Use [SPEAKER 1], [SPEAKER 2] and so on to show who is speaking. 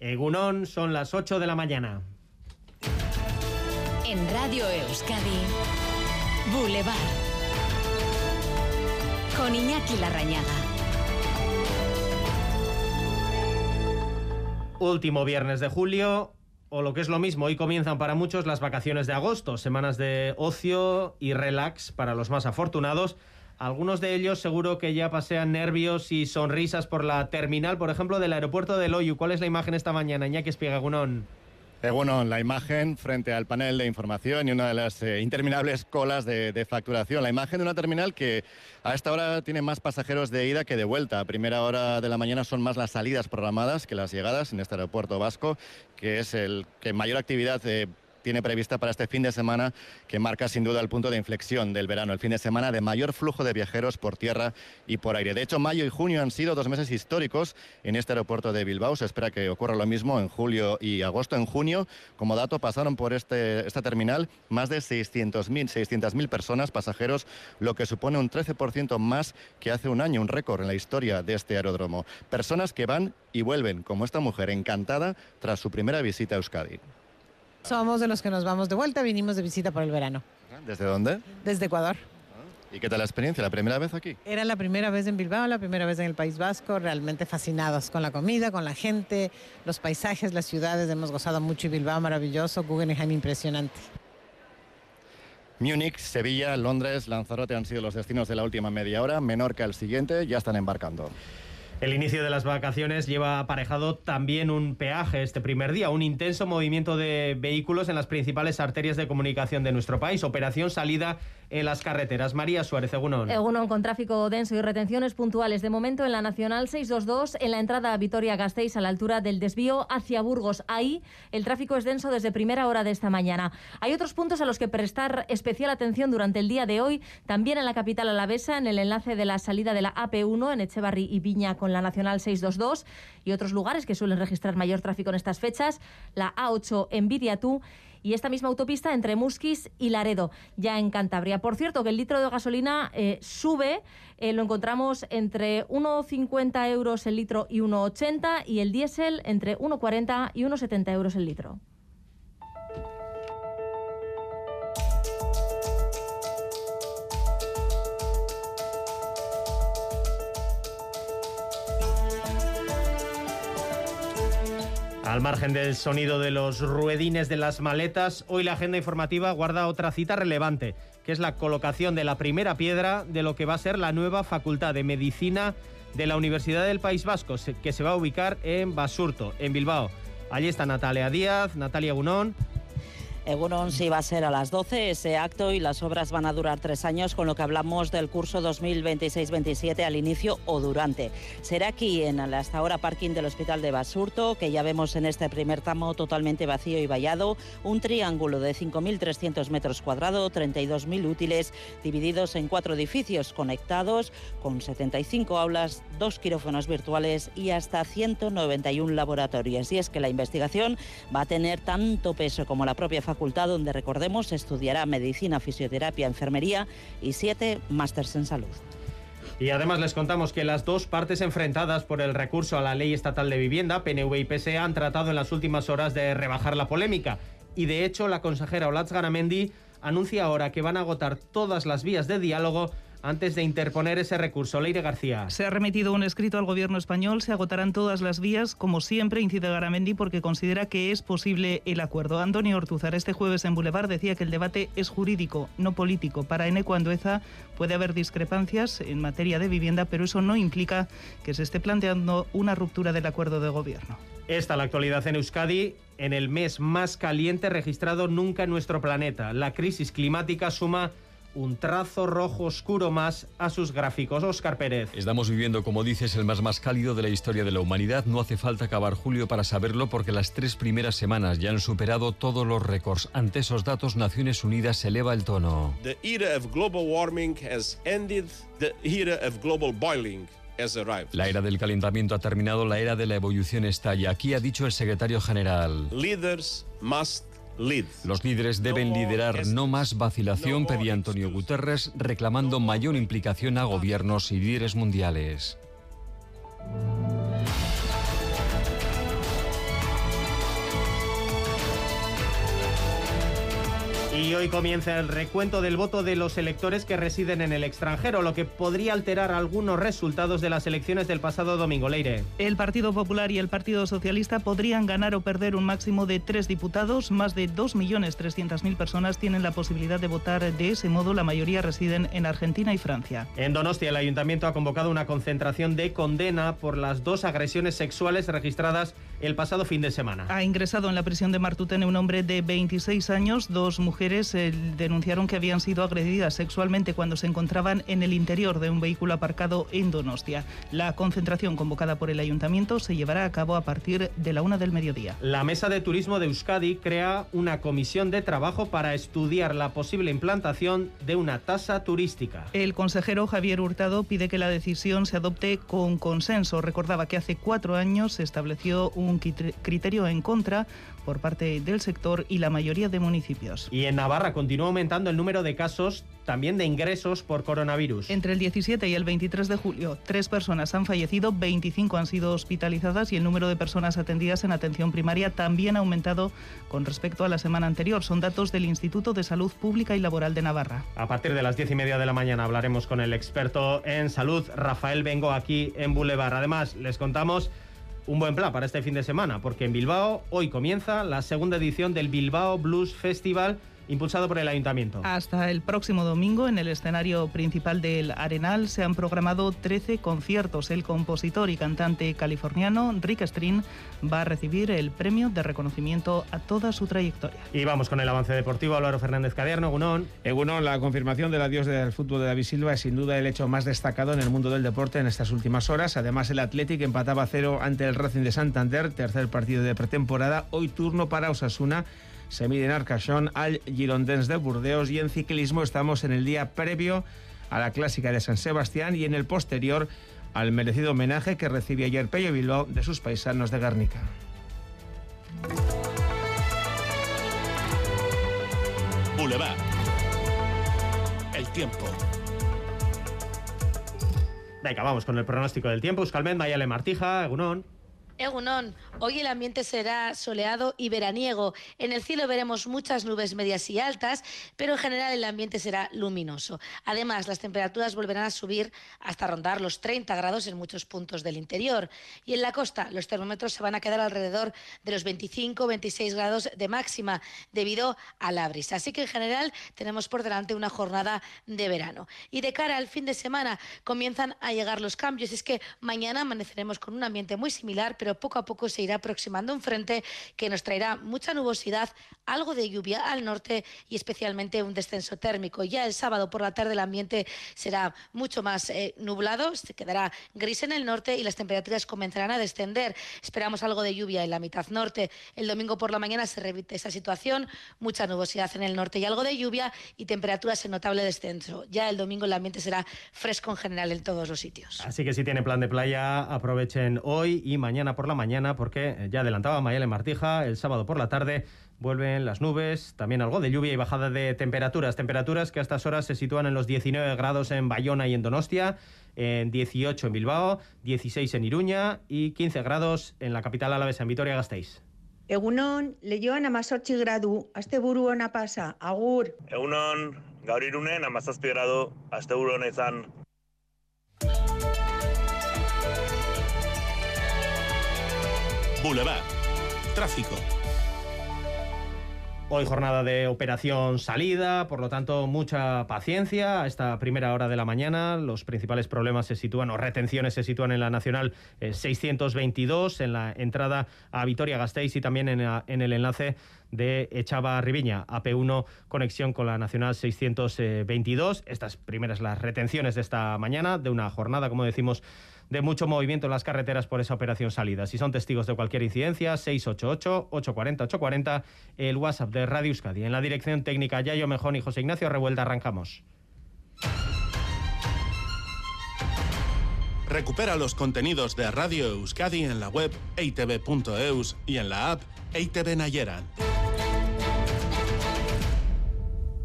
[SPEAKER 1] Egunon, son las 8 de la mañana.
[SPEAKER 2] En Radio Euskadi, Boulevard. Con Iñaki Larrañaga.
[SPEAKER 1] Último viernes de julio, o lo que es lo mismo, hoy comienzan para muchos las vacaciones de agosto, semanas de ocio y relax para los más afortunados. Algunos de ellos seguro que ya pasean nervios y sonrisas por la terminal, por ejemplo, del aeropuerto de Loyu. ¿Cuál es la imagen esta mañana, Iñaki Espiegagunón?
[SPEAKER 3] Eh, bueno, la imagen frente al panel de información y una de las eh, interminables colas de, facturación. La imagen de una terminal que a esta hora tiene más pasajeros de ida que de vuelta. A primera hora de la mañana son más las salidas programadas que las llegadas en este aeropuerto vasco, que es el que mayor actividad eh, tiene prevista para este fin de semana que marca sin duda el punto de inflexión del verano, el fin de semana de mayor flujo de viajeros por tierra y por aire. De hecho, mayo y junio han sido dos meses históricos en este aeropuerto de Bilbao. Se espera que ocurra lo mismo en julio y agosto. En junio, como dato, pasaron por este, esta terminal más de 600.000 600 personas, pasajeros, lo que supone un 13% más que hace un año, un récord en la historia de este aeródromo. Personas que van y vuelven, como esta mujer encantada tras su primera visita a Euskadi.
[SPEAKER 4] Somos de los que nos vamos de vuelta, vinimos de visita por el verano.
[SPEAKER 3] ¿Desde dónde?
[SPEAKER 4] Desde Ecuador.
[SPEAKER 3] ¿Y qué tal la experiencia? ¿La primera vez aquí?
[SPEAKER 4] Era la primera vez en Bilbao, la primera vez en el País Vasco, realmente fascinados con la comida, con la gente, los paisajes, las ciudades. Hemos gozado mucho y Bilbao maravilloso, Guggenheim impresionante.
[SPEAKER 3] Múnich, Sevilla, Londres, Lanzarote han sido los destinos de la última media hora. Menorca el siguiente, ya están embarcando.
[SPEAKER 1] El inicio de las vacaciones lleva aparejado también un peaje este primer día, un intenso movimiento de vehículos en las principales arterias de comunicación de nuestro país. Operación salida en las carreteras. María Suárez, Egunon.
[SPEAKER 5] Egunon con tráfico denso y retenciones puntuales. De momento en la Nacional 622, en la entrada a Vitoria-Gasteiz, a la altura del desvío hacia Burgos. Ahí el tráfico es denso desde primera hora de esta mañana. Hay otros puntos a los que prestar especial atención durante el día de hoy. También en la capital alavesa, en el enlace de la salida de la AP1 en Echevarri y Viña con la Nacional 622 y otros lugares que suelen registrar mayor tráfico en estas fechas, la A8 en Viriatú y esta misma autopista entre Musquis y Laredo, ya en Cantabria. Por cierto, que el litro de gasolina eh, sube, eh, lo encontramos entre 1,50 euros el litro y 1,80 y el diésel entre 1,40 y 1,70 euros el litro.
[SPEAKER 1] Al margen del sonido de los ruedines de las maletas, hoy la agenda informativa guarda otra cita relevante, que es la colocación de la primera piedra de lo que va a ser la nueva Facultad de Medicina de la Universidad del País Vasco, que se va a ubicar en Basurto, en Bilbao. Allí está Natalia Díaz, Natalia Gunón.
[SPEAKER 6] Egunon sí va a ser a las 12 ese acto y las obras van a durar tres años, con lo que hablamos del curso 2026-27 al inicio o durante. Será aquí en el hasta ahora parking del Hospital de Basurto, que ya vemos en este primer tramo totalmente vacío y vallado, un triángulo de 5.300 metros cuadrados, 32.000 útiles, divididos en cuatro edificios conectados, con 75 aulas, dos quirófanos virtuales y hasta 191 laboratorios. Y es que la investigación va a tener tanto peso como la propia facultad donde, recordemos, estudiará medicina, fisioterapia, enfermería y siete másters en salud.
[SPEAKER 1] Y además les contamos que las dos partes enfrentadas por el recurso a la ley estatal de vivienda, PNV y PSE, han tratado en las últimas horas de rebajar la polémica. Y de hecho, la consejera Olatz Garamendi anuncia ahora que van a agotar todas las vías de diálogo antes de interponer ese recurso. Leire García.
[SPEAKER 7] Se ha remitido un escrito al gobierno español, se agotarán todas las vías, como siempre, incide Garamendi, porque considera que es posible el acuerdo. Antonio Ortuzar este jueves en Boulevard decía que el debate es jurídico, no político. Para Eneco Andueza puede haber discrepancias en materia de vivienda, pero eso no implica que se esté planteando una ruptura del acuerdo de gobierno.
[SPEAKER 1] Esta la actualidad en Euskadi en el mes más caliente registrado nunca en nuestro planeta. La crisis climática suma un trazo rojo oscuro más a sus gráficos. Oscar Pérez.
[SPEAKER 8] Estamos viviendo, como dices, el más más cálido de la historia de la humanidad. No hace falta acabar julio para saberlo porque las tres primeras semanas ya han superado todos los récords. Ante esos datos, Naciones Unidas eleva el tono.
[SPEAKER 9] The era of global warming has ended. The era of global boiling
[SPEAKER 8] la era del calentamiento ha terminado, la era de la evolución está y aquí ha dicho el secretario general.
[SPEAKER 9] Leaders must.
[SPEAKER 8] Los líderes deben liderar, no más vacilación, pedía Antonio Guterres, reclamando mayor implicación a gobiernos y líderes mundiales.
[SPEAKER 1] Y hoy comienza el recuento del voto de los electores que residen en el extranjero, lo que podría alterar algunos resultados de las elecciones del pasado domingo. Leire.
[SPEAKER 7] El Partido Popular y el Partido Socialista podrían ganar o perder un máximo de tres diputados. Más de 2.300.000 personas tienen la posibilidad de votar de ese modo. La mayoría residen en Argentina y Francia.
[SPEAKER 1] En Donostia, el ayuntamiento ha convocado una concentración de condena por las dos agresiones sexuales registradas el pasado fin de semana.
[SPEAKER 7] Ha ingresado en la prisión de Martutene un hombre de 26 años. Dos mujeres eh, denunciaron que habían sido agredidas sexualmente cuando se encontraban en el interior de un vehículo aparcado en Donostia. La concentración convocada por el ayuntamiento se llevará a cabo a partir de la una del mediodía.
[SPEAKER 1] La Mesa de Turismo de Euskadi crea una comisión de trabajo para estudiar la posible implantación de una tasa turística.
[SPEAKER 7] El consejero Javier Hurtado pide que la decisión se adopte con consenso. Recordaba que hace cuatro años se estableció un un criterio en contra por parte del sector y la mayoría de municipios.
[SPEAKER 1] Y en Navarra continúa aumentando el número de casos también de ingresos por coronavirus.
[SPEAKER 7] Entre el 17 y el 23 de julio, tres personas han fallecido, 25 han sido hospitalizadas y el número de personas atendidas en atención primaria también ha aumentado con respecto a la semana anterior. Son datos del Instituto de Salud Pública y Laboral de Navarra.
[SPEAKER 1] A partir de las diez y media de la mañana hablaremos con el experto en salud, Rafael Vengo, aquí en Boulevard. Además, les contamos un buen plan para este fin de semana, porque en Bilbao hoy comienza la segunda edición del Bilbao Blues Festival impulsado por el ayuntamiento.
[SPEAKER 7] Hasta el próximo domingo, en el escenario principal del Arenal, se han programado 13 conciertos. El compositor y cantante californiano Rick String va a recibir el premio de reconocimiento a toda su trayectoria.
[SPEAKER 1] Y vamos con el avance deportivo. Álvaro Fernández Cadierno, Gunón.
[SPEAKER 10] Egunon, la confirmación del adiós del fútbol de David Silva es sin duda el hecho más destacado en el mundo del deporte en estas últimas horas. Además, el Athletic empataba a cero ante el Racing de Santander, tercer partido de pretemporada. Hoy turno para Osasuna se mide en Arcachón al Girondins de Burdeos y en ciclismo estamos en el día previo a la clásica de San Sebastián y en el posterior al merecido homenaje que recibió ayer Pello Bilbao de sus paisanos de Guernica.
[SPEAKER 11] Boulevard. El tiempo.
[SPEAKER 1] Venga, vamos con el pronóstico del tiempo. Euskalmen, Mayale Martija, Egunon.
[SPEAKER 12] Egunon, hoy el ambiente será soleado y veraniego. En el cielo veremos muchas nubes medias y altas, pero en general el ambiente será luminoso. Además, las temperaturas volverán a subir hasta rondar los 30 grados en muchos puntos del interior. Y en la costa, los termómetros se van a quedar alrededor de los 25-26 grados de máxima debido a la brisa. Así que en general tenemos por delante una jornada de verano. Y de cara al fin de semana comienzan a llegar los cambios. Es que mañana amaneceremos con un ambiente muy similar, pero poco a poco se irá aproximando un frente que nos traerá mucha nubosidad, algo de lluvia al norte y especialmente un descenso térmico. Ya el sábado por la tarde el ambiente será mucho más eh, nublado, se quedará gris en el norte y las temperaturas comenzarán a descender. Esperamos algo de lluvia en la mitad norte. El domingo por la mañana se repite esa situación, mucha nubosidad en el norte y algo de lluvia y temperaturas en notable descenso. Ya el domingo el ambiente será fresco en general en todos los sitios.
[SPEAKER 1] Así que si tiene plan de playa, aprovechen hoy y mañana por la mañana, porque eh, ya adelantaba Mayel Martija, el sábado por la tarde vuelven las nubes, también algo de lluvia y bajada de temperaturas. Temperaturas que a estas horas se sitúan en los 19 grados en Bayona y en Donostia, en 18 en Bilbao, 16 en Iruña y 15 grados en la capital alavesa, en Vitoria-Gasteiz.
[SPEAKER 13] Egunon, lehioan amazortzi gradu, asteburu ona pasa, agur.
[SPEAKER 14] Egunon, gaur irunen amazazpi gradu, asteburu ona izan.
[SPEAKER 11] Boulevard. Tráfico.
[SPEAKER 1] Hoy jornada de operación salida, por lo tanto mucha paciencia a esta primera hora de la mañana. Los principales problemas se sitúan o retenciones se sitúan en la Nacional 622, eh, en la entrada a Vitoria-Gasteiz y también en, en, el enlace de Echava Riviña, AP1 conexión con la Nacional 622. Estas primeras las retenciones de esta mañana, de una jornada, como decimos, de mucho movimiento en las carreteras por esa operación salida. Si son testigos de cualquier incidencia, 688-840-840, el WhatsApp de Radio Euskadi. En la dirección técnica Yayo Mejón y José Ignacio Revuelta arrancamos.
[SPEAKER 11] Recupera los contenidos de Radio Euskadi en la web eitv.eus y en la app EITV Nayeran.